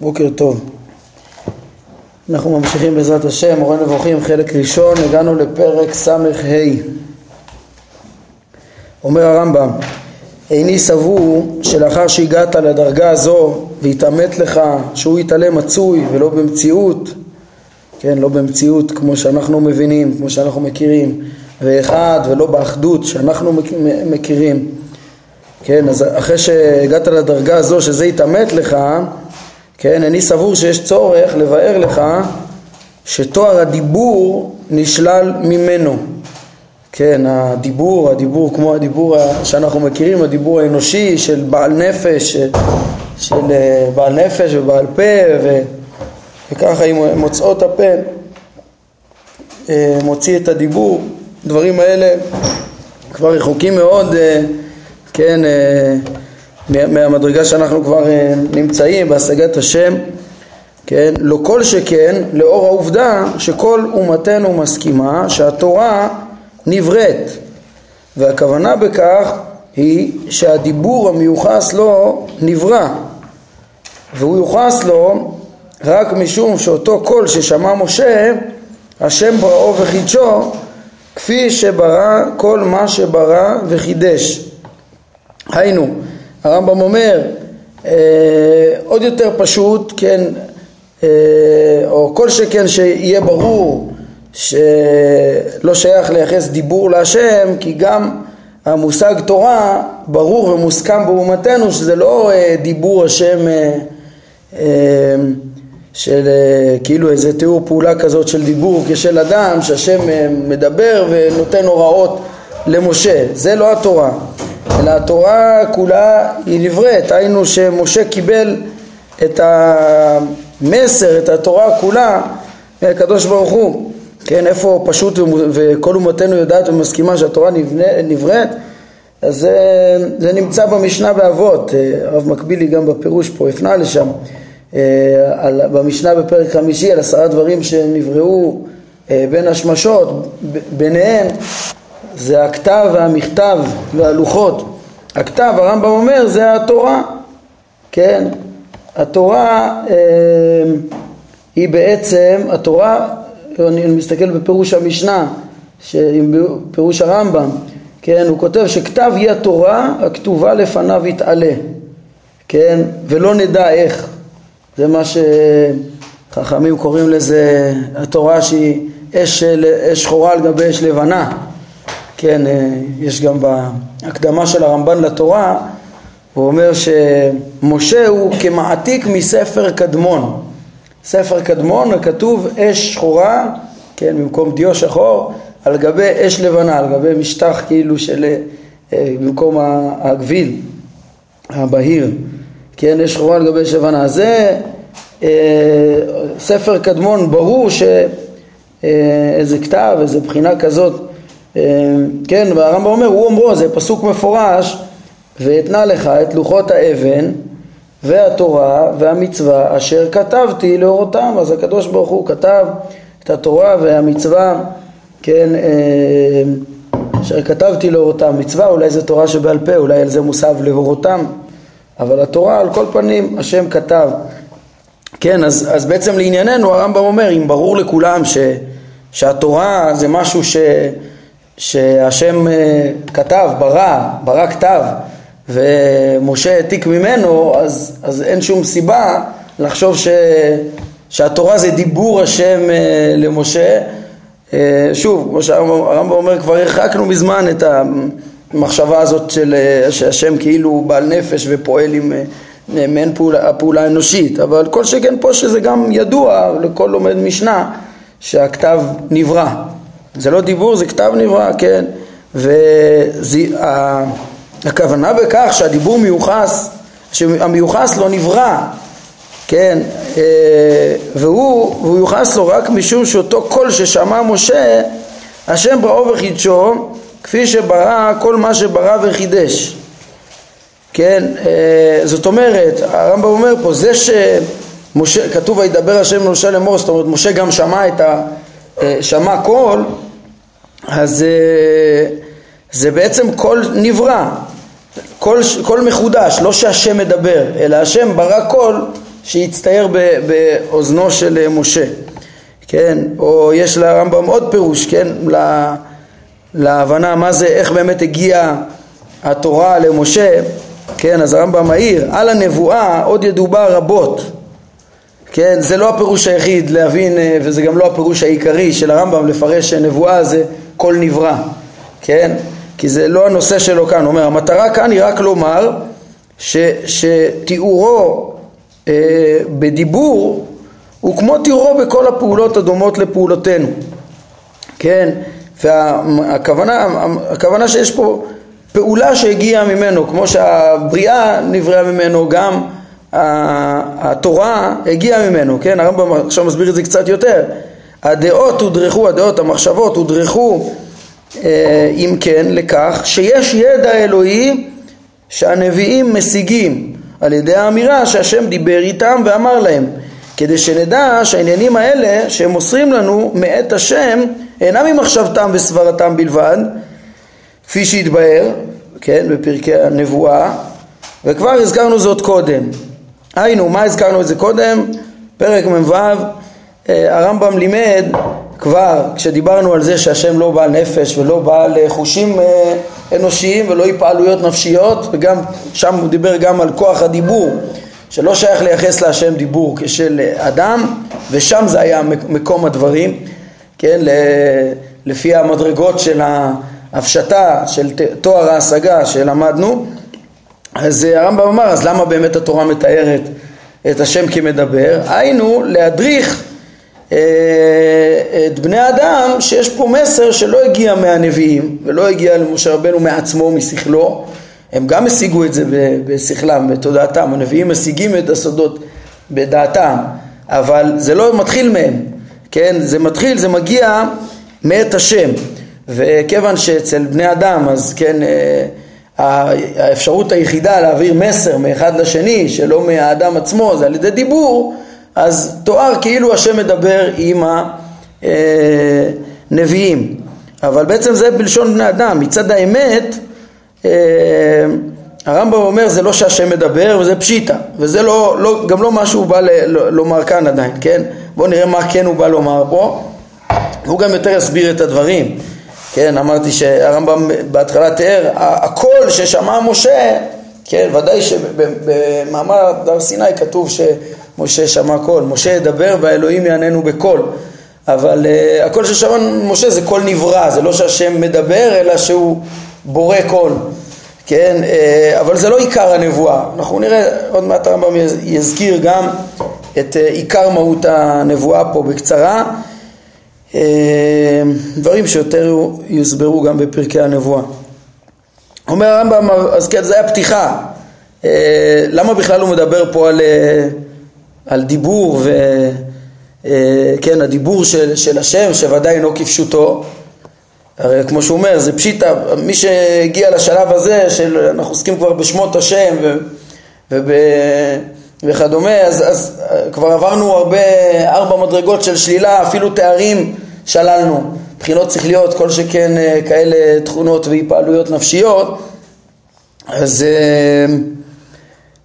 בוקר טוב. אנחנו ממשיכים בעזרת השם, מורה נבוכים, חלק ראשון, הגענו לפרק ס"ה. אומר הרמב"ם, איני סבור שלאחר שהגעת לדרגה הזו והתעמת לך שהוא יתעלה מצוי ולא במציאות, כן, לא במציאות כמו שאנחנו מבינים, כמו שאנחנו מכירים, ואחד ולא באחדות שאנחנו מכירים, כן, אז אחרי שהגעת לדרגה הזו שזה יתעמת לך, כן, אני סבור שיש צורך לבאר לך שתואר הדיבור נשלל ממנו. כן, הדיבור, הדיבור כמו הדיבור שאנחנו מכירים, הדיבור האנושי של בעל נפש, של, של אה, בעל נפש ובעל פה, ו, וככה עם מוצאות הפה אה, מוציא את הדיבור, דברים האלה כבר רחוקים מאוד, אה, כן, מהמדרגה שאנחנו כבר אה, נמצאים בהשגת השם, כן, לא כל שכן לאור העובדה שכל אומתנו מסכימה שהתורה נבראת. והכוונה בכך היא שהדיבור המיוחס לו נברא. והוא יוחס לו רק משום שאותו קול ששמע משה השם בראו וחידשו כפי שברא כל מה שברא וחידש. היינו הרמב"ם אומר אה, עוד יותר פשוט, כן, אה, או כל שכן שיהיה ברור שלא שייך לייחס דיבור להשם כי גם המושג תורה ברור ומוסכם באומתנו שזה לא אה, דיבור השם של כאילו איזה תיאור פעולה כזאת של דיבור כשל אדם שהשם מדבר ונותן הוראות למשה, זה לא התורה אלא התורה כולה היא נבראת, היינו שמשה קיבל את המסר, את התורה כולה מהקדוש ברוך הוא, כן, איפה פשוט וכל אומתנו יודעת ומסכימה שהתורה נבראת, אז זה, זה נמצא במשנה באבות, הרב מקבילי גם בפירוש פה הפנה לשם, אה, על, במשנה בפרק חמישי על עשרה דברים שנבראו אה, בין השמשות, ביניהם זה הכתב והמכתב והלוחות. הכתב, הרמב"ם אומר, זה התורה, כן? התורה אה, היא בעצם, התורה, אני מסתכל בפירוש המשנה, פירוש הרמב"ם, כן? הוא כותב שכתב היא התורה הכתובה לפניו יתעלה, כן? ולא נדע איך. זה מה שחכמים קוראים לזה התורה שהיא אש, אש שחורה על גבי אש לבנה. כן, אה, יש גם בהקדמה של הרמב"ן לתורה, הוא אומר שמשה הוא כמעתיק מספר קדמון. ספר קדמון כתוב אש שחורה, כן, במקום דיו שחור, על גבי אש לבנה, על גבי משטח כאילו של, אה, במקום הגביל, הבהיר, כן, אש שחורה על גבי אש לבנה. זה אה, ספר קדמון, ברור שאיזה כתב, איזה בחינה כזאת כן, והרמב"ם אומר, הוא אומרו, זה פסוק מפורש, ואתנה לך את לוחות האבן והתורה והמצווה אשר כתבתי לאורותם. אז הקדוש ברוך הוא כתב את התורה והמצווה, כן, אה, אשר כתבתי לאורותם. מצווה אולי זה תורה שבעל פה, אולי על זה מוסב לאורותם, אבל התורה על כל פנים השם כתב. כן, אז, אז בעצם לענייננו הרמב"ם אומר, אם ברור לכולם ש, שהתורה זה משהו ש... שהשם אה, כתב, ברא, ברא כתב, ומשה העתיק ממנו, אז, אז אין שום סיבה לחשוב ש, שהתורה זה דיבור השם אה, למשה. אה, שוב, כמו שהרמב"ם אומר, כבר הרחקנו מזמן את המחשבה הזאת של שהשם כאילו בעל נפש ופועל עם מעין פעולה, פעולה אנושית, אבל כל שכן פה שזה גם ידוע לכל לומד משנה שהכתב נברא. זה לא דיבור, זה כתב נברא, כן? והכוונה בכך שהדיבור מיוחס, שהמיוחס לא נברא, כן? אה, והוא, והוא יוחס לו רק משום שאותו קול ששמע משה, השם בראו וחידשו, כפי שברא כל מה שברא וחידש. כן, אה, זאת אומרת, הרמב"ם אומר פה, זה שמשה, כתוב וידבר השם למשה לאמור, זאת אומרת, משה גם שמע את ה... אה, שמע קול, אז אה, זה בעצם קול נברא, קול, מחודש, לא שהשם מדבר, אלא השם ברא קול שהצטייר באוזנו של משה, כן, או יש לרמב"ם עוד פירוש, כן, להבנה מה זה, איך באמת הגיעה התורה למשה, כן, אז הרמב"ם מעיר, על הנבואה עוד ידובר רבות, כן, זה לא הפירוש היחיד להבין, אה, וזה גם לא הפירוש העיקרי של הרמב"ם לפרש שנבואה זה כל נברא, כן, כי זה לא הנושא שלו כאן, הוא אומר, המטרה כאן היא רק לומר ש, שתיאורו אה, בדיבור הוא כמו תיאורו בכל הפעולות הדומות לפעולותינו, כן, והכוונה הכוונה שיש פה פעולה שהגיעה ממנו, כמו שהבריאה נבראה ממנו, גם התורה הגיעה ממנו, כן? הרמב"ם עכשיו מסביר את זה קצת יותר. הדעות הודרכו, הדעות, המחשבות הודרכו, אה, אם כן, לכך שיש ידע אלוהי שהנביאים משיגים על ידי האמירה שהשם דיבר איתם ואמר להם, כדי שנדע שהעניינים האלה שהם מוסרים לנו מאת השם אינם ממחשבתם וסברתם בלבד, כפי שהתבהר, כן, בפרקי הנבואה, וכבר הזכרנו זאת קודם. היינו, מה הזכרנו את זה קודם? פרק מ"ו, אה, הרמב"ם לימד כבר כשדיברנו על זה שהשם לא בעל נפש ולא בעל אה, חושים אה, אנושיים ולא התפעלויות נפשיות וגם שם הוא דיבר גם על כוח הדיבור שלא שייך לייחס להשם דיבור כשל אדם ושם זה היה מקום הדברים כן, לפי המדרגות של ההפשטה של תואר ההשגה שלמדנו אז אה, הרמב"ם אמר, אז למה באמת התורה מתארת את השם כמדבר? היינו, להדריך אה, את בני האדם שיש פה מסר שלא הגיע מהנביאים ולא הגיע למשה רבנו מעצמו, משכלו הם גם השיגו את זה בשכלם, בתודעתם, הנביאים משיגים את הסודות בדעתם אבל זה לא מתחיל מהם, כן? זה מתחיל, זה מגיע מאת השם וכיוון שאצל בני אדם אז כן אה, האפשרות היחידה להעביר מסר מאחד לשני שלא מהאדם עצמו זה על ידי דיבור אז תואר כאילו השם מדבר עם הנביאים אבל בעצם זה בלשון בני אדם. מצד האמת אה, הרמב"ם אומר זה לא שהשם מדבר וזה פשיטה וזה לא, לא, גם לא מה שהוא בא לומר כאן עדיין כן? בואו נראה מה כן הוא בא לומר פה. הוא גם יותר יסביר את הדברים כן, אמרתי שהרמב"ם בהתחלה תיאר, הקול ששמע משה, כן, ודאי שבמעמד הר סיני כתוב שמשה שמע קול, משה ידבר והאלוהים יעננו בקול, אבל אה, הקול ששמע משה זה קול נברא, זה לא שהשם מדבר אלא שהוא בורא קול, כן, אה, אבל זה לא עיקר הנבואה, אנחנו נראה, עוד מעט הרמב"ם יזכיר גם את uh, עיקר מהות הנבואה פה בקצרה. אה, דברים שיותר יוסברו גם בפרקי הנבואה. אומר הרמב"ם, אז כן, זה היה פתיחה. אה, למה בכלל הוא מדבר פה על, אה, על דיבור וכן, הדיבור של, של השם שוודאי אינו כפשוטו הרי כמו שהוא אומר, זה פשיטה, מי שהגיע לשלב הזה של אנחנו עוסקים כבר בשמות השם ו, וב, וכדומה, אז, אז כבר עברנו הרבה, ארבע מדרגות של שלילה, אפילו תארים שללנו, בחינות שכליות, כל שכן אה, כאלה תכונות והתפעלויות נפשיות, אז אה,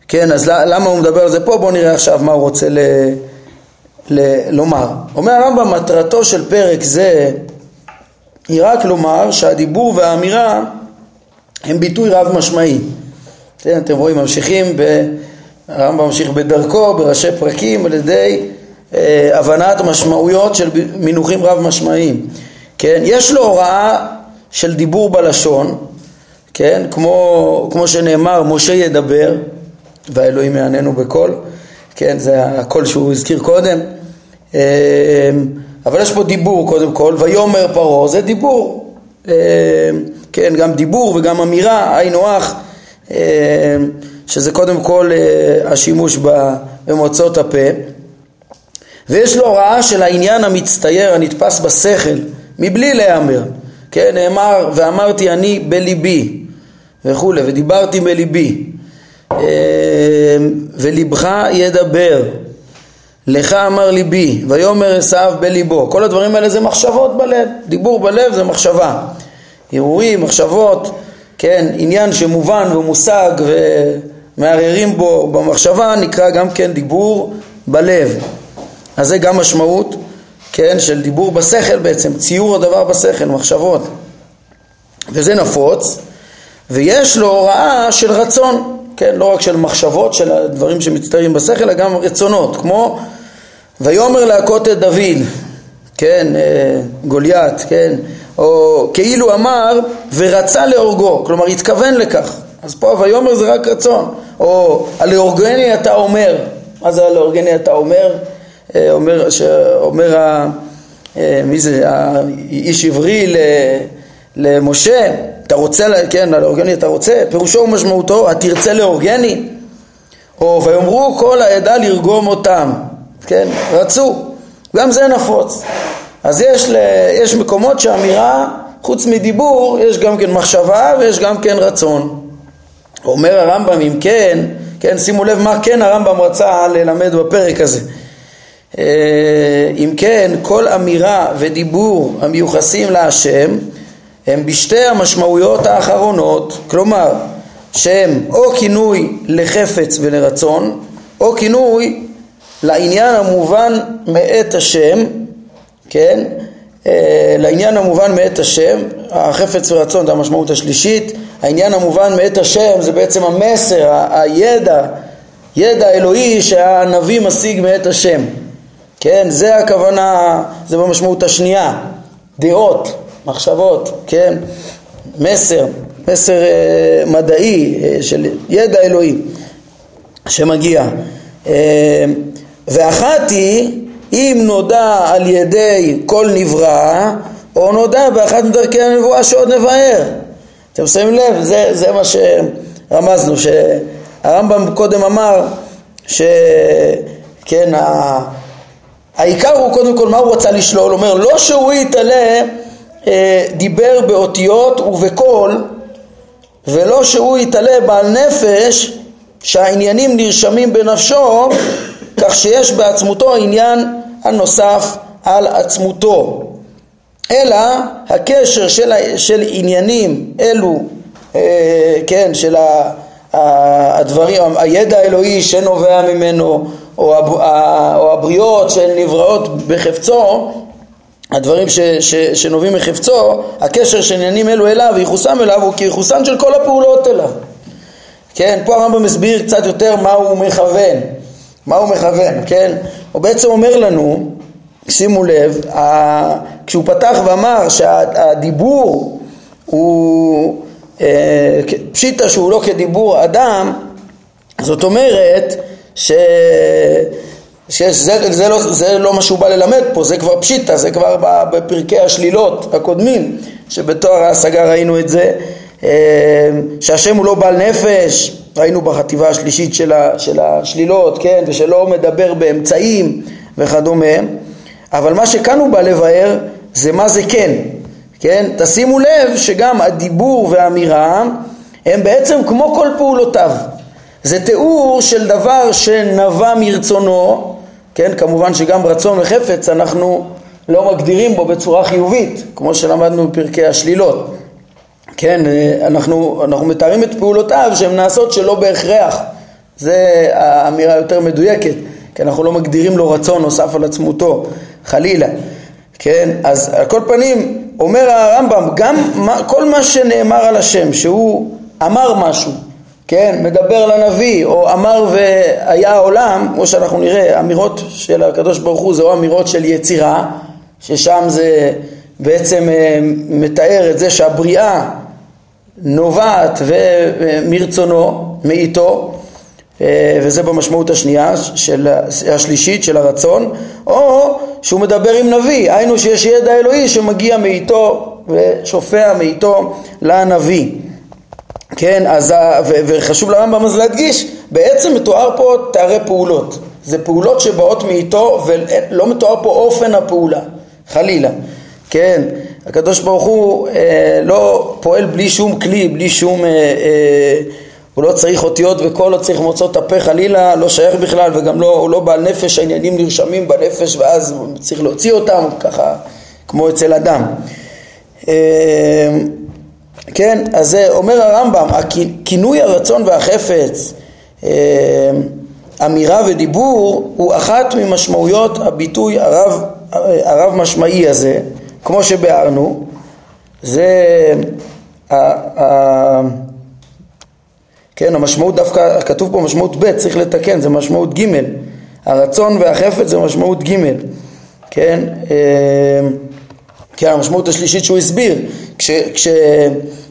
כן, אז למה הוא מדבר על זה פה? בואו נראה עכשיו מה הוא רוצה ל, ל, לומר. אומר הרמב"ם, מטרתו של פרק זה היא רק לומר שהדיבור והאמירה הם ביטוי רב משמעי. כן, אתם רואים, ממשיכים, ב, הרמב"ם ממשיך בדרכו, בראשי פרקים, על ידי הבנת משמעויות של מינוחים רב משמעיים, כן? יש לו הוראה של דיבור בלשון, כן? כמו, כמו שנאמר, משה ידבר והאלוהים יעננו בקול, כן? זה הקול שהוא הזכיר קודם, אה, אבל יש פה דיבור קודם כל, ויאמר פרעה זה דיבור, אה, כן? גם דיבור וגם אמירה, היינו הך, שזה קודם כל השימוש במוצאות הפה ויש לו הוראה של העניין המצטייר הנתפס בשכל מבלי להיאמר. כן נאמר ואמרתי אני בליבי וכולי ודיברתי בליבי אה, ולבך ידבר לך אמר ליבי ויאמר עשיו בליבו כל הדברים האלה זה מחשבות בלב דיבור בלב זה מחשבה. הרהורים מחשבות כן עניין שמובן ומושג מערערים בו במחשבה, נקרא גם כן דיבור בלב. אז זה גם משמעות, כן, של דיבור בשכל בעצם, ציור הדבר בשכל, מחשבות. וזה נפוץ, ויש לו הוראה של רצון, כן, לא רק של מחשבות, של הדברים שמצטיירים בשכל, אלא גם רצונות, כמו ויאמר להכות את דוד, כן, אה, גוליית, כן, או כאילו אמר ורצה להורגו, כלומר התכוון לכך, אז פה ויאמר זה רק רצון, או הלאורגני אתה אומר, מה זה הלאורגני אתה אומר? אומר, אומר ה, אה, מי זה, האיש עברי למשה, אתה רוצה, כן, הלאורגני אתה רוצה, פירושו ומשמעותו, התרצה לאורגני, או ויאמרו כל העדה לרגום אותם, כן, רצו, גם זה נפוץ. אז יש, ל, יש מקומות שאמירה, חוץ מדיבור, יש גם כן מחשבה ויש גם כן רצון. אומר הרמב"ם, אם כן, כן, שימו לב מה כן הרמב"ם רצה ללמד בפרק הזה. אה, אם כן, כל אמירה ודיבור המיוחסים להשם הם בשתי המשמעויות האחרונות, כלומר שהם או כינוי לחפץ ולרצון, או כינוי לעניין המובן מאת השם, כן? אה, לעניין המובן מאת השם, החפץ ורצון זה המשמעות השלישית, העניין המובן מאת השם זה בעצם המסר, הידע, ידע אלוהי שהנביא משיג מאת השם, כן? זה הכוונה, זה במשמעות השנייה, דעות, מחשבות, כן? מסר, מסר אה, מדעי אה, של ידע אלוהי שמגיע. ואחת היא אם נודע על ידי כל נברא או נודע באחת מדרכי הנבואה שעוד נבהר. אתם שמים לב? זה, זה מה שרמזנו, שהרמב"ם קודם אמר שכן, העיקר הוא קודם כל מה הוא רצה לשלול, הוא אומר לא שהוא יתעלה אה, דיבר באותיות ובקול ולא שהוא יתעלה בעל נפש שהעניינים נרשמים בנפשו כך שיש בעצמותו עניין הנוסף על עצמותו. אלא הקשר של, של עניינים אלו, אה, כן, של הדברים, הידע האלוהי שנובע ממנו או, או הבריות שנבראות בחפצו הדברים ש, ש, שנובעים מחפצו, הקשר של עניינים אלו אליו וייחוסם אליו הוא כייחוסן של כל הפעולות אליו. כן, פה הרמב"ם מסביר קצת יותר מה הוא מכוון. מה הוא מכוון, כן? הוא בעצם אומר לנו, שימו לב, כשהוא פתח ואמר שהדיבור הוא אה, פשיטה שהוא לא כדיבור אדם, זאת אומרת ש... שזה זה לא, זה לא מה שהוא בא ללמד פה, זה כבר פשיטה, זה כבר בפרקי השלילות הקודמים, שבתואר ההשגה ראינו את זה, אה, שהשם הוא לא בעל נפש, ראינו בחטיבה השלישית של, ה, של השלילות, כן, ושלא מדבר באמצעים וכדומה, אבל מה שכאן הוא בא לבאר זה מה זה כן, כן? תשימו לב שגם הדיבור והאמירה הם בעצם כמו כל פעולותיו. זה תיאור של דבר שנבע מרצונו, כן? כמובן שגם רצון וחפץ אנחנו לא מגדירים בו בצורה חיובית, כמו שלמדנו בפרקי השלילות. כן, אנחנו, אנחנו מתארים את פעולותיו שהן נעשות שלא בהכרח, זה האמירה היותר מדויקת, כי אנחנו לא מגדירים לו רצון נוסף על עצמותו, חלילה, כן, אז על כל פנים אומר הרמב"ם, גם כל מה שנאמר על השם, שהוא אמר משהו, כן, מדבר לנביא, או אמר והיה העולם, כמו שאנחנו נראה, אמירות של הקדוש ברוך הוא זה או אמירות של יצירה, ששם זה בעצם אה, מתאר את זה שהבריאה נובעת מרצונו, מאיתו, אה, וזה במשמעות השנייה, של, השלישית של הרצון, או שהוא מדבר עם נביא, היינו שיש ידע אלוהי שמגיע מאיתו ושופע מאיתו לנביא. כן, אז, וחשוב לרמב"ם אז להדגיש, בעצם מתואר פה תארי פעולות. זה פעולות שבאות מאיתו ולא מתואר פה אופן הפעולה, חלילה. כן, הקדוש ברוך הוא אה, לא פועל בלי שום כלי, בלי שום, אה, אה, הוא לא צריך אותיות וקול, לא צריך מוצאות הפה חלילה, לא שייך בכלל וגם לא, הוא לא בעל נפש, העניינים נרשמים בנפש ואז צריך להוציא אותם ככה כמו אצל אדם. אה, כן, אז אומר הרמב"ם, כינוי הרצון והחפץ אמירה ודיבור הוא אחת ממשמעויות הביטוי הרב, הרב משמעי הזה, כמו שביארנו, זה כן, המשמעות דווקא, כתוב פה משמעות ב', צריך לתקן, זה משמעות ג', הרצון והחפץ זה משמעות ג', כן, כן, המשמעות השלישית שהוא הסביר, כש, כש,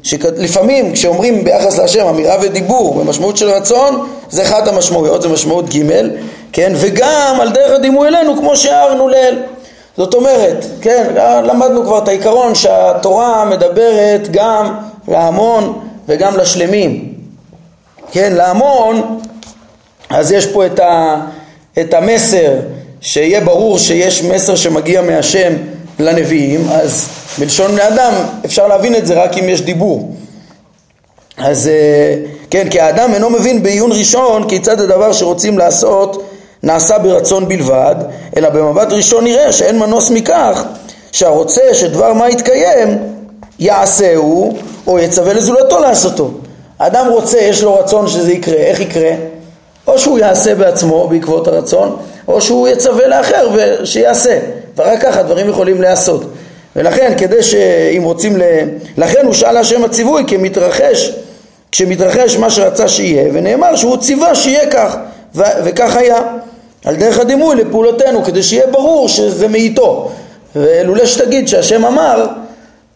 שלפעמים כשאומרים ביחס להשם אמירה ודיבור במשמעות של רצון זה אחת המשמעויות, זה משמעות ג', כן, וגם על דרך הדימוי אלינו כמו שהערנו לאל. זאת אומרת, כן, למדנו כבר את העיקרון שהתורה מדברת גם להמון וגם לשלמים. כן, להמון, אז יש פה את, ה, את המסר, שיהיה ברור שיש מסר שמגיע מהשם לנביאים, אז בלשון בני אדם אפשר להבין את זה רק אם יש דיבור. אז אה, כן, כי האדם אינו מבין בעיון ראשון כיצד הדבר שרוצים לעשות נעשה ברצון בלבד, אלא במבט ראשון נראה שאין מנוס מכך שהרוצה שדבר מה יתקיים יעשהו או יצווה לזולתו לעשותו. האדם רוצה, יש לו רצון שזה יקרה, איך יקרה? או שהוא יעשה בעצמו בעקבות הרצון, או שהוא יצווה לאחר ושיעשה. ורק ככה דברים יכולים להיעשות. ולכן כדי שאם רוצים ל... לכן הוא שאל השם הציווי כי מתרחש כשמתרחש מה שרצה שיהיה ונאמר שהוא ציווה שיהיה כך ו... וכך היה. על דרך הדימוי לפעולותינו כדי שיהיה ברור שזה מאיתו. ולולא שתגיד שהשם אמר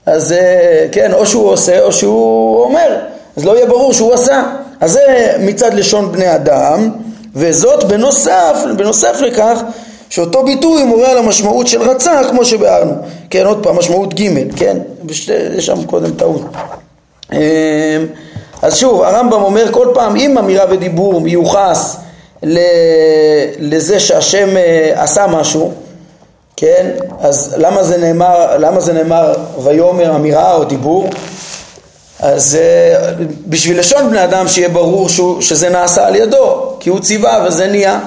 אז אה, כן או שהוא עושה או שהוא אומר. אז לא יהיה ברור שהוא עשה. אז זה מצד לשון בני אדם וזאת בנוסף, בנוסף לכך שאותו ביטוי מורה על המשמעות של רצה כמו שביארנו, כן עוד פעם משמעות ג', כן, יש שם קודם טעות. אמ, אז שוב הרמב"ם אומר כל פעם אם אמירה ודיבור מיוחס לזה שהשם אה, עשה משהו, כן, אז למה זה נאמר, למה זה נאמר ויאמר אמירה או דיבור? אז אה, בשביל לשון בני אדם שיהיה ברור שהוא, שזה נעשה על ידו, כי הוא ציווה וזה נהיה.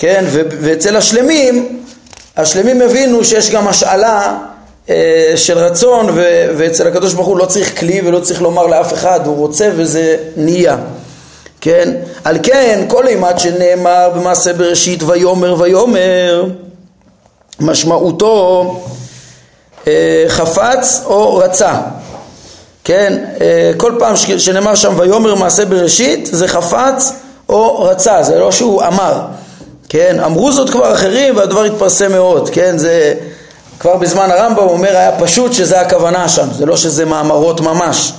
כן, ו- ואצל השלמים, השלמים הבינו שיש גם השאלה אה, של רצון ו- ואצל הקדוש ברוך הוא לא צריך כלי ולא צריך לומר לאף אחד, הוא רוצה וזה נהיה, כן, על כן כל אימת שנאמר במעשה בראשית ויאמר ויאמר משמעותו אה, חפץ או רצה כן, אה, כל פעם שנאמר שם ויאמר מעשה בראשית זה חפץ או רצה, זה לא שהוא אמר כן, אמרו זאת כבר אחרים והדבר התפרסם מאוד, כן, זה כבר בזמן הרמב"ם אומר היה פשוט שזה הכוונה שם, זה לא שזה מאמרות ממש.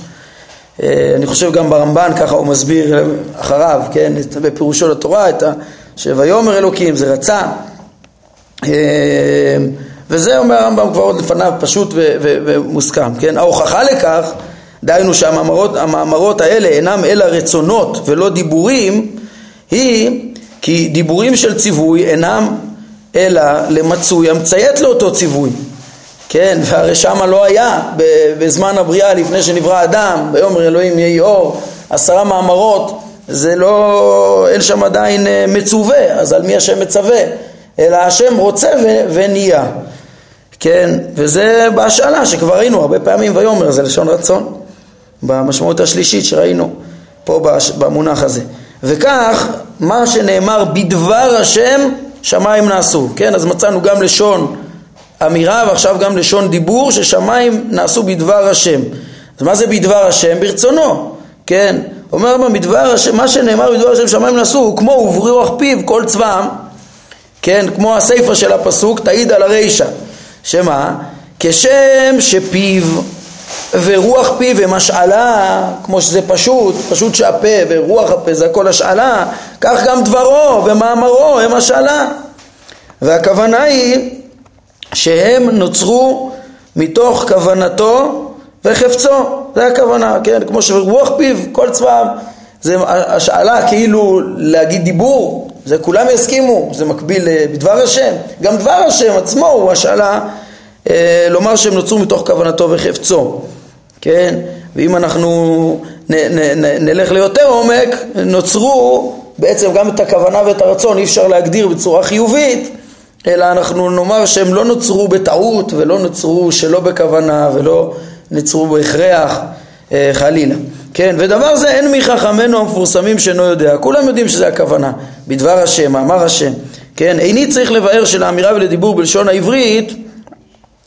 אה, אני חושב גם ברמב"ן ככה הוא מסביר אחריו, כן, בפירושו לתורה, את ה... שויאמר אלוקים, זה רצה. אה, וזה אומר הרמב"ם כבר עוד לפניו פשוט ו- ו- ומוסכם, כן? ההוכחה לכך, דהיינו שהמאמרות האלה אינם אלא רצונות ולא דיבורים, היא כי דיבורים של ציווי אינם אלא למצוי המציית לאותו ציווי. כן, והרי שמה לא היה בזמן הבריאה לפני שנברא אדם, ויאמר אלוהים יהי אור, עשרה מאמרות, זה לא, אין שם עדיין אה, מצווה, אז על מי השם מצווה? אלא השם רוצה ו- ונהיה. כן, וזה בהשאלה שכבר ראינו הרבה פעמים ויאמר, זה לשון רצון, במשמעות השלישית שראינו פה במונח הזה. וכך מה שנאמר בדבר השם שמיים נעשו, כן? אז מצאנו גם לשון אמירה ועכשיו גם לשון דיבור ששמיים נעשו בדבר השם. אז מה זה בדבר השם? ברצונו, כן? אומר מה בדבר השם, מה שנאמר בדבר השם שמיים נעשו הוא כמו וברוח פיו כל צבאם, כן? כמו הסיפא של הפסוק תעיד על הרישא, שמה? כשם שפיו ורוח פיו הם השאלה, כמו שזה פשוט, פשוט שהפה ורוח הפה זה הכל השאלה, כך גם דברו ומאמרו הם השאלה. והכוונה היא שהם נוצרו מתוך כוונתו וחפצו, זה הכוונה, כן, כמו שרוח פיו, כל צבאם, זה השאלה כאילו להגיד דיבור, זה כולם יסכימו, זה מקביל בדבר השם, גם דבר השם עצמו הוא השאלה אה, לומר שהם נוצרו מתוך כוונתו וחפצו. כן? ואם אנחנו נ, נ, נ, נלך ליותר עומק, נוצרו בעצם גם את הכוונה ואת הרצון אי אפשר להגדיר בצורה חיובית, אלא אנחנו נאמר שהם לא נוצרו בטעות ולא נוצרו שלא בכוונה ולא נוצרו בהכרח אה, חלילה. כן, ודבר זה אין מחכמינו המפורסמים שאינו יודע, כולם יודעים שזה הכוונה, בדבר השם, אמר השם, כן, איני צריך לבאר שלאמירה ולדיבור בלשון העברית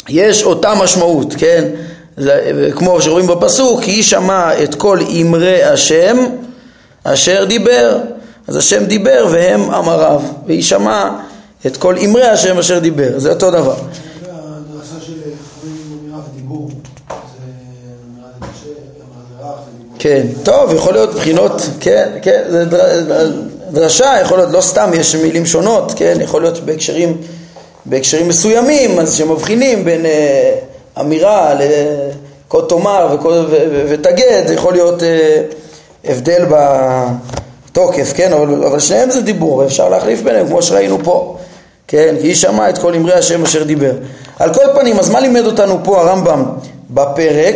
יש אותה משמעות, כן, כמו שרואים בפסוק, כי שמע את כל אמרי השם אשר דיבר, אז השם דיבר והם אמריו, והיא שמע את כל אמרי השם אשר דיבר, זה אותו דבר. כן, טוב, יכול להיות בחינות, כן, כן, זה דרשה, יכול להיות, לא סתם, יש מילים שונות, כן, יכול להיות בהקשרים, בהקשרים מסוימים, אז שמבחינים בין אה, אמירה לכל תאמר ותגד, זה יכול להיות אה, הבדל בתוקף, כן, אבל, אבל שניהם זה דיבור, אפשר להחליף ביניהם, כמו שראינו פה, כן, כי היא שמעה את כל אמרי השם אשר דיבר. על כל פנים, אז מה לימד אותנו פה הרמב"ם בפרק?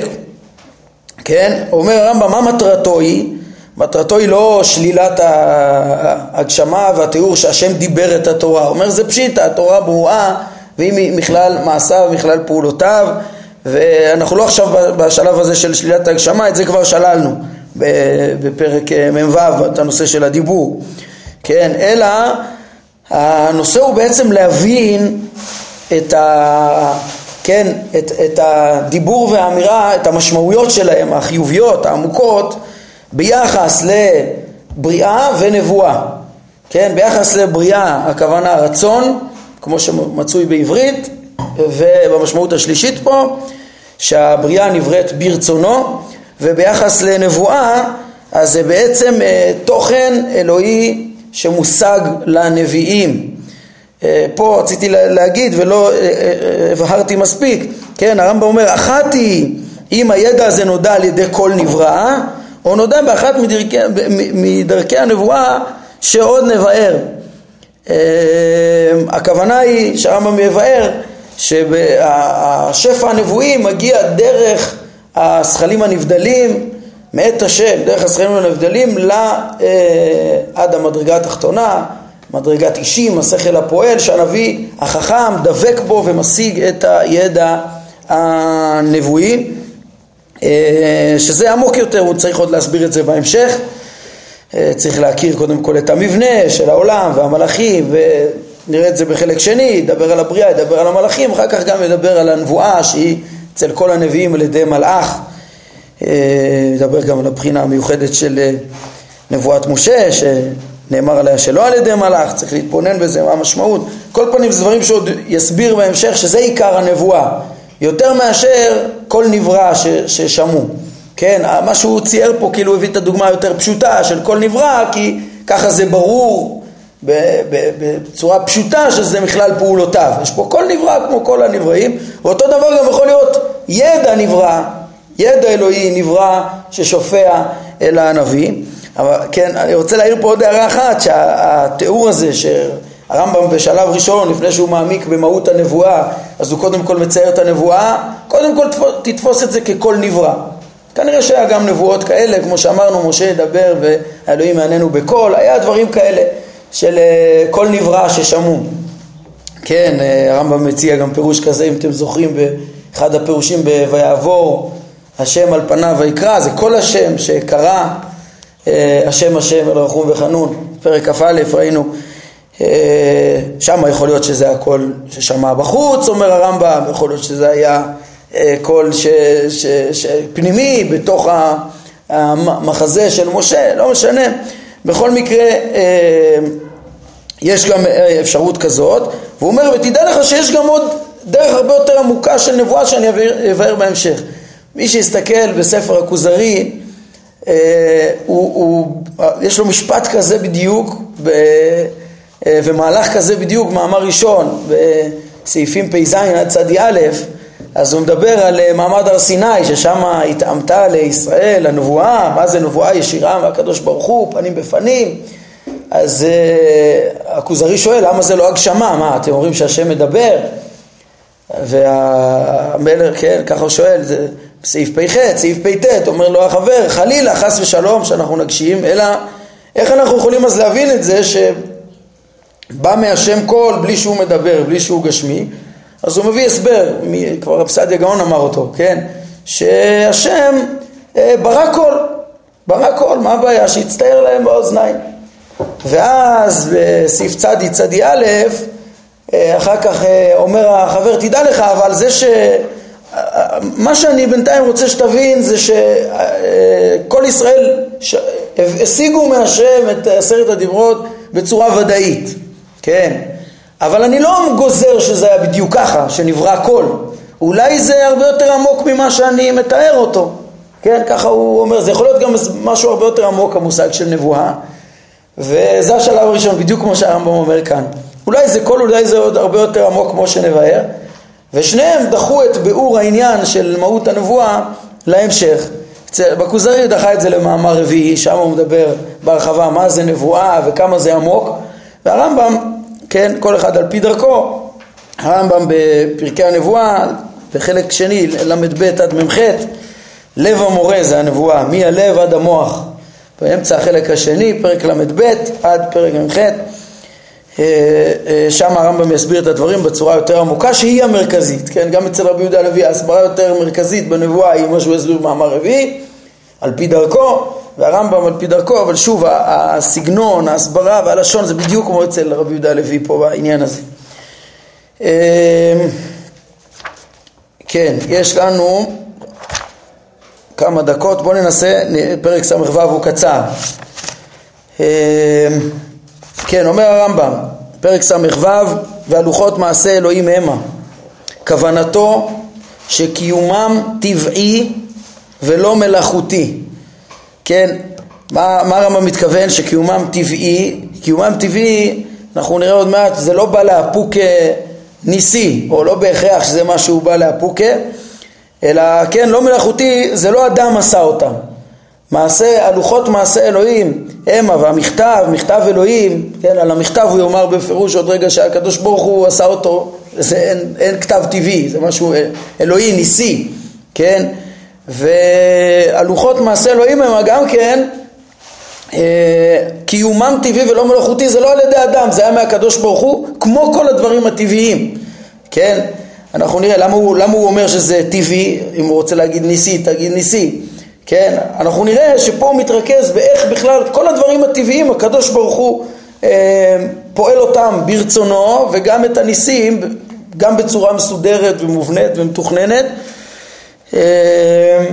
כן? אומר הרמב"ם, מה מטרתו היא? מטרתו היא לא שלילת ההגשמה והתיאור שהשם דיבר את התורה. אומר זה פשיטה, התורה ברורה והיא מכלל מעשיו ומכלל פעולותיו ואנחנו לא עכשיו בשלב הזה של שלילת ההגשמה, את זה כבר שללנו בפרק אה, מ"ו, את הנושא של הדיבור, כן? אלא הנושא הוא בעצם להבין את ה... כן, את, את הדיבור והאמירה, את המשמעויות שלהם, החיוביות, העמוקות, ביחס לבריאה ונבואה. כן, ביחס לבריאה הכוונה רצון, כמו שמצוי בעברית, ובמשמעות השלישית פה, שהבריאה נבראת ברצונו, וביחס לנבואה, אז זה בעצם אה, תוכן אלוהי שמושג לנביאים. אה, פה רציתי להגיד ולא אה, הבהרתי מספיק, כן, הרמב"ם אומר, אחת היא אם הידע הזה נודע על ידי כל נברא, או נודע באחת מדרכי, מדרכי הנבואה שעוד נבער. הכוונה היא שהרמב"ם יבאר שהשפע הנבואי מגיע דרך הזכלים הנבדלים מאת השם, דרך הזכלים הנבדלים עד המדרגה התחתונה, מדרגת אישים, השכל הפועל, שהנביא החכם דבק בו ומשיג את הידע הנבואי, אה, שזה עמוק יותר, הוא צריך עוד להסביר את זה בהמשך. אה, צריך להכיר קודם כל את המבנה של העולם והמלאכים ונראה את זה בחלק שני, ידבר על הבריאה, ידבר על המלאכים, אחר כך גם ידבר על הנבואה שהיא אצל כל הנביאים על ידי מלאך, אה, ידבר גם על הבחינה המיוחדת של נבואת משה, נאמר עליה שלא על ידי מלאך, צריך להתבונן בזה, מה המשמעות. כל פנים זה דברים שעוד יסביר בהמשך שזה עיקר הנבואה, יותר מאשר כל נברא ששמעו. כן, מה שהוא צייר פה כאילו הביא את הדוגמה היותר פשוטה של כל נברא, כי ככה זה ברור בצורה פשוטה שזה מכלל פעולותיו. יש פה כל נברא כמו כל הנבראים, ואותו דבר גם יכול להיות ידע נברא, ידע אלוהי נברא ששופע אל הנביא. אבל כן, אני רוצה להעיר פה עוד הערה אחת, שהתיאור הזה שהרמב"ם בשלב ראשון, לפני שהוא מעמיק במהות הנבואה, אז הוא קודם כל מצייר את הנבואה, קודם כל תתפוס את זה ככל נברא. כנראה שהיה גם נבואות כאלה, כמו שאמרנו, משה ידבר והאלוהים יעננו בקול, היה דברים כאלה של אה, כל נברא ששמעו. כן, אה, הרמב"ם מציע גם פירוש כזה, אם אתם זוכרים, באחד הפירושים ב"ויעבור השם על פניו ויקרא", זה כל השם שקרא אה, השם השם אל רחום וחנון, פרק כ"א ראינו, אה, שם יכול להיות שזה הקול ששמע בחוץ, אומר הרמב"ם, יכול להיות שזה היה אה, קול ש, ש, ש, פנימי בתוך המחזה של משה, לא משנה, בכל מקרה יש גם אפשרות כזאת, והוא אומר ותדע לך שיש גם עוד דרך הרבה יותר עמוקה של נבואה שאני אבאר בהמשך. מי שיסתכל בספר הכוזרי אה, הוא, הוא, יש לו משפט כזה בדיוק ב, אה, ומהלך כזה בדיוק, מאמר ראשון, בסעיפים פ"ז עד צד א', אז הוא מדבר על אה, מעמד הר סיני, ששם התאמתה לישראל הנבואה, מה זה נבואה ישירה מהקדוש ברוך הוא, פנים בפנים. אז uh, הכוזרי שואל, למה זה לא הגשמה? מה, אתם אומרים שהשם מדבר? והמלך, כן, ככה הוא שואל, זה סעיף פ"ח, סעיף פ"ט, אומר לו החבר, חלילה, חס ושלום, שאנחנו נגשים, אלא איך אנחנו יכולים אז להבין את זה שבא מהשם קול בלי שהוא מדבר, בלי שהוא גשמי, אז הוא מביא הסבר, כבר רב סעדיה גאון אמר אותו, כן, שהשם אה, ברא קול, ברא קול, מה הבעיה? שיצטייר להם באוזניים. ואז בסעיף צדי צדי א', אה, אחר כך אה, אומר החבר, תדע לך, אבל זה ש... מה שאני בינתיים רוצה שתבין זה שכל ישראל השיגו מהשם את עשרת הדיברות בצורה ודאית, כן? אבל אני לא גוזר שזה היה בדיוק ככה, שנברא הקול. אולי זה הרבה יותר עמוק ממה שאני מתאר אותו. כן, ככה הוא אומר, זה יכול להיות גם משהו הרבה יותר עמוק המושג של נבואה וזה השלב הראשון, בדיוק כמו שהרמב"ם אומר כאן. אולי זה כל, אולי זה עוד הרבה יותר עמוק כמו שנבהר ושניהם דחו את ביאור העניין של מהות הנבואה להמשך. בכוזרי דחה את זה למאמר רביעי, שם הוא מדבר בהרחבה מה זה נבואה וכמה זה עמוק והרמב"ם, כן, כל אחד על פי דרכו, הרמב"ם בפרקי הנבואה, בחלק שני, ל"ב עד מ"ח לב המורה זה הנבואה, מהלב עד המוח. באמצע החלק השני, פרק ל"ב עד פרק מ"ח. אה, אה, שם הרמב"ם יסביר את הדברים בצורה יותר עמוקה שהיא המרכזית, כן? גם אצל רבי יהודה הלוי ההסברה יותר מרכזית בנבואה היא מה שהוא יסביר במאמר רביעי, על פי דרכו, והרמב"ם על פי דרכו, אבל שוב הסגנון, ההסברה והלשון זה בדיוק כמו אצל רבי יהודה הלוי פה בעניין הזה. אה, כן, יש לנו כמה דקות, בואו ננסה, פרק ס"ו הוא קצר. אמ, כן, אומר הרמב"ם, פרק ס"ו, והלוחות מעשה אלוהים המה. כוונתו שקיומם טבעי ולא מלאכותי. כן, מה, מה הרמב"ם מתכוון שקיומם טבעי? קיומם טבעי, אנחנו נראה עוד מעט, זה לא בא לאפוק ניסי, או לא בהכרח שזה משהו בא לאפוקה, אלא כן, לא מלאכותי, זה לא אדם עשה אותם. מעשה, הלוחות מעשה אלוהים, המה והמכתב, מכתב אלוהים, כן, על המכתב הוא יאמר בפירוש עוד רגע שהקדוש ברוך הוא עשה אותו, זה אין, אין כתב טבעי, זה משהו אלוהי, ניסי, כן, והלוחות מעשה אלוהים הם גם כן אה, קיומם טבעי ולא מלאכותי זה לא על ידי אדם, זה היה מהקדוש ברוך הוא כמו כל הדברים הטבעיים, כן, אנחנו נראה למה הוא, למה הוא אומר שזה טבעי, אם הוא רוצה להגיד ניסי, תגיד ניסי, כן? אנחנו נראה שפה הוא מתרכז באיך בכלל כל הדברים הטבעיים, הקדוש ברוך הוא אה, פועל אותם ברצונו, וגם את הניסים, גם בצורה מסודרת ומובנית ומתוכננת. אה,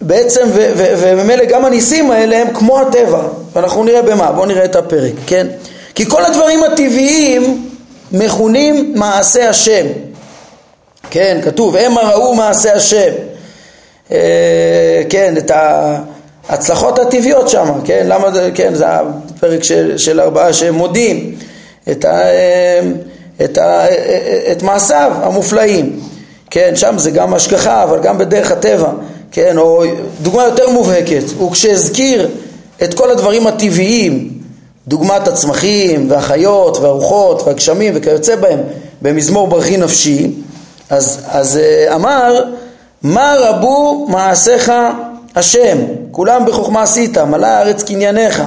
בעצם, וממילא גם הניסים האלה הם כמו הטבע, ואנחנו נראה במה, בואו נראה את הפרק, כן? כי כל הדברים הטבעיים מכונים מעשה השם. כן, כתוב, המה ראו מעשה השם. אה, כן, את ההצלחות הטבעיות שם, כן, למה זה, כן, זה הפרק של, של ארבעה שהם מודים את, ה, אה, את, ה, את מעשיו המופלאים, כן, שם זה גם השגחה, אבל גם בדרך הטבע, כן, או דוגמה יותר מובהקת, הוא כשהזכיר את כל הדברים הטבעיים, דוגמת הצמחים והחיות והרוחות והגשמים וכיוצא בהם במזמור ברכי נפשי, אז, אז אה, אמר, מה רבו מעשיך השם, כולם בחוכמה עשית, מלא הארץ קנייניך.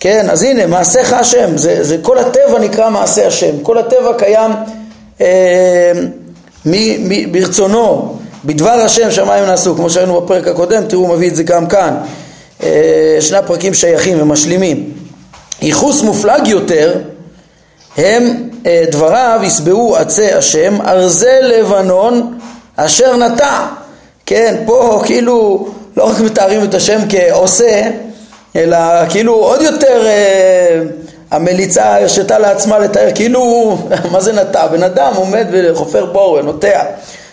כן, אז הנה, מעשיך השם, זה, זה כל הטבע נקרא מעשה השם, כל הטבע קיים אה, מ, מ, ברצונו, בדבר השם שמיים נעשו, כמו שראינו בפרק הקודם, תראו, הוא מביא את זה גם כאן. אה, שני הפרקים שייכים ומשלימים. ייחוס מופלג יותר הם אה, דבריו ישבעו עצי השם ארזי לבנון אשר נטע כן פה כאילו לא רק מתארים את השם כעושה אלא כאילו עוד יותר אה, המליצה הרשתה לעצמה לתאר כאילו מה זה נטע? בן אדם עומד וחופר בור ונוטע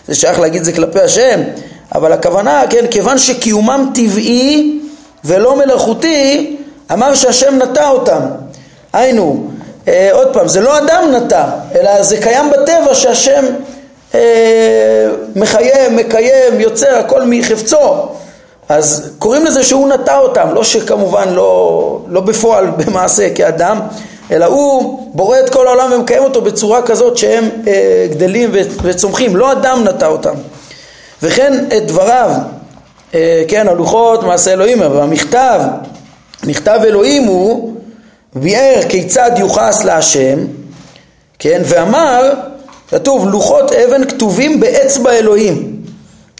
זה שייך להגיד זה כלפי השם אבל הכוונה כן כיוון שקיומם טבעי ולא מלאכותי אמר שהשם נטע אותם היינו אה, עוד פעם, זה לא אדם נטע, אלא זה קיים בטבע שהשם אה, מחיים, מקיים, יוצר, הכל מחפצו. אז קוראים לזה שהוא נטע אותם, לא שכמובן לא, לא בפועל במעשה כאדם, אלא הוא בורא את כל העולם ומקיים אותו בצורה כזאת שהם אה, גדלים וצומחים, לא אדם נטע אותם. וכן את דבריו, אה, כן, הלוחות מעשה אלוהים, אבל המכתב, מכתב אלוהים הוא ביאר כיצד יוחס להשם, כן, ואמר, כתוב לוחות אבן כתובים באצבע אלוהים,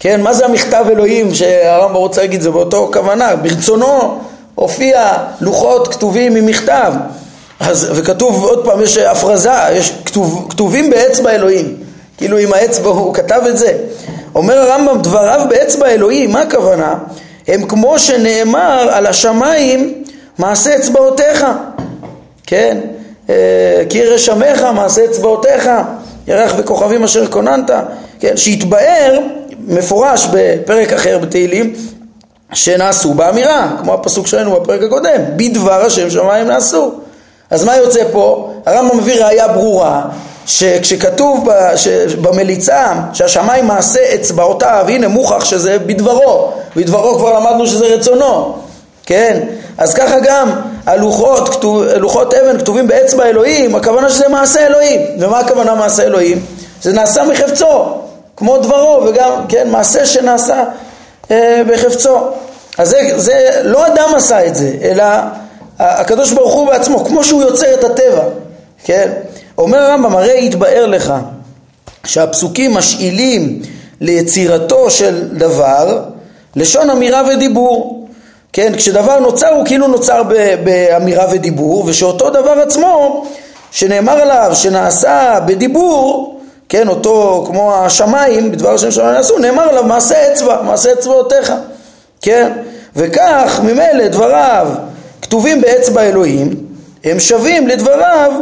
כן, מה זה המכתב אלוהים שהרמב"ם רוצה להגיד, זה באותו כוונה, ברצונו הופיע לוחות כתובים ממכתב, אז, וכתוב עוד פעם, יש הפרזה, יש כתוב, כתובים באצבע אלוהים, כאילו עם האצבע הוא כתב את זה. אומר הרמב"ם, דבריו באצבע אלוהים, מה הכוונה? הם כמו שנאמר על השמיים מעשה אצבעותיך, כן? אה, כי רשמך מעשה אצבעותיך, ירח וכוכבים אשר כוננת, כן? שהתבאר מפורש בפרק אחר בתהילים שנעשו באמירה, כמו הפסוק שראינו בפרק הקודם, בדבר השם שמיים נעשו. אז מה יוצא פה? הרמב"ם מביא ראייה ברורה שכשכתוב במליצה שהשמיים מעשה אצבעותיו, הנה מוכח שזה בדברו, בדברו כבר למדנו שזה רצונו, כן? אז ככה גם הלוחות, כתוב, לוחות אבן כתובים באצבע אלוהים, הכוונה שזה מעשה אלוהים. ומה הכוונה מעשה אלוהים? זה נעשה מחפצו, כמו דברו, וגם, כן, מעשה שנעשה אה, בחפצו. אז זה, זה, לא אדם עשה את זה, אלא הקדוש ברוך הוא בעצמו, כמו שהוא יוצר את הטבע, כן? אומר הרמב"ם, הרי יתבאר לך שהפסוקים משאילים ליצירתו של דבר לשון אמירה ודיבור. כן, כשדבר נוצר הוא כאילו נוצר באמירה ודיבור, ושאותו דבר עצמו שנאמר עליו שנעשה בדיבור, כן, אותו כמו השמיים, בדבר השם שלנו נעשו, נאמר עליו מעשה אצבע, מעשה אצבעותיך, כן, וכך ממילא דבריו כתובים באצבע אלוהים, הם שווים לדבריו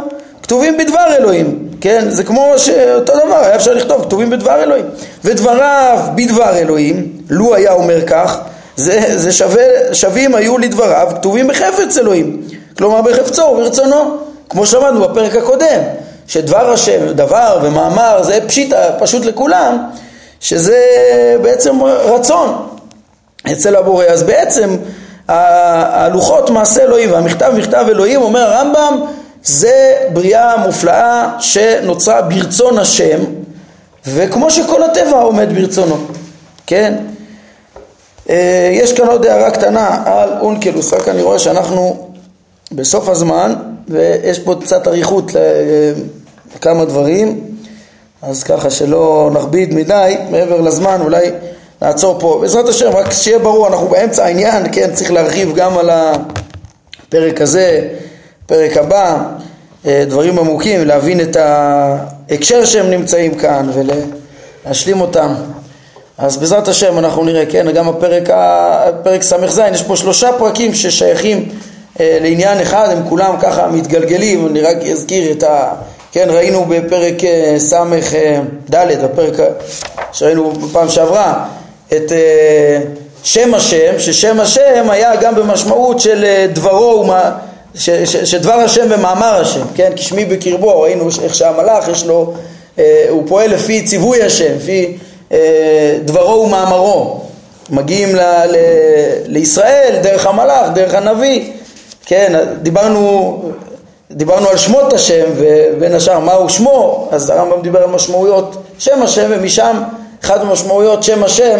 כתובים בדבר אלוהים, כן? זה כמו שאותו דבר, היה אפשר לכתוב כתובים בדבר אלוהים. ודבריו בדבר אלוהים, לו היה אומר כך, זה, זה שווה, שווים היו לדבריו כתובים בחפץ אלוהים, כלומר בחפצו וברצונו, כמו שאמרנו בפרק הקודם, שדבר השם, דבר ומאמר זה פשיטה, פשוט לכולם, שזה בעצם רצון אצל הבורא. אז בעצם הלוחות מעשה אלוהים והמכתב מכתב אלוהים, אומר הרמב"ם, זה בריאה מופלאה שנוצרה ברצון השם, וכמו שכל הטבע עומד ברצונו, כן? אה, יש כאן עוד הערה קטנה על אונקלוס, רק אני רואה שאנחנו בסוף הזמן ויש פה קצת אריכות לכמה דברים, אז ככה שלא נכביד מדי מעבר לזמן, אולי נעצור פה. בעזרת השם, רק שיהיה ברור, אנחנו באמצע העניין, כן, צריך להרחיב גם על הפרק הזה, פרק הבא, אה, דברים עמוקים, להבין את ההקשר שהם נמצאים כאן ולהשלים אותם. אז בעזרת השם אנחנו נראה, כן, גם הפרק, הפרק ס"ז, יש פה שלושה פרקים ששייכים אה, לעניין אחד, הם כולם ככה מתגלגלים, אני רק אזכיר את ה... כן, ראינו בפרק אה, ס"ד, הפרק שראינו בפעם שעברה, את אה, שם השם, ששם השם היה גם במשמעות של אה, דברו, ש, שדבר השם ומאמר השם, כן, כשמי בקרבו, ראינו איך שהמלאך יש לו, אה, הוא פועל לפי ציווי השם, לפי דברו ומאמרו, מגיעים ל, ל, לישראל דרך המלאך, דרך הנביא, כן, דיברנו, דיברנו על שמות השם ובין השאר מהו שמו, אז הרמב"ם דיבר על משמעויות שם השם ומשם אחת המשמעויות שם השם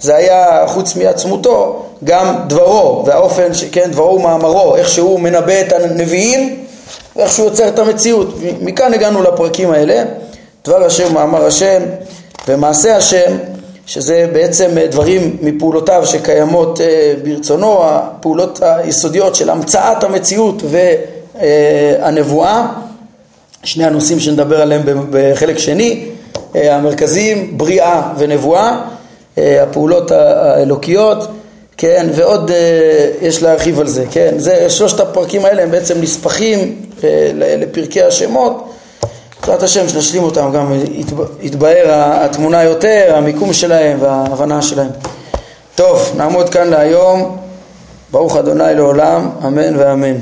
זה היה חוץ מעצמותו גם דברו והאופן, כן, דברו ומאמרו, איך שהוא מנבא את הנביאים ואיך שהוא יוצר את המציאות. מכאן הגענו לפרקים האלה, דבר השם, מאמר השם ומעשה השם, שזה בעצם דברים מפעולותיו שקיימות אה, ברצונו, הפעולות היסודיות של המצאת המציאות והנבואה, שני הנושאים שנדבר עליהם בחלק שני. אה, המרכזיים, בריאה ונבואה, אה, הפעולות האלוקיות, כן, ועוד אה, יש להרחיב על זה, כן, זה, שלושת הפרקים האלה הם בעצם נספחים לפרקי השמות, בעזרת השם שנשלים אותם גם יתבהר התמונה יותר, המיקום שלהם וההבנה שלהם. טוב, נעמוד כאן להיום, ברוך אדוני לעולם, אמן ואמן.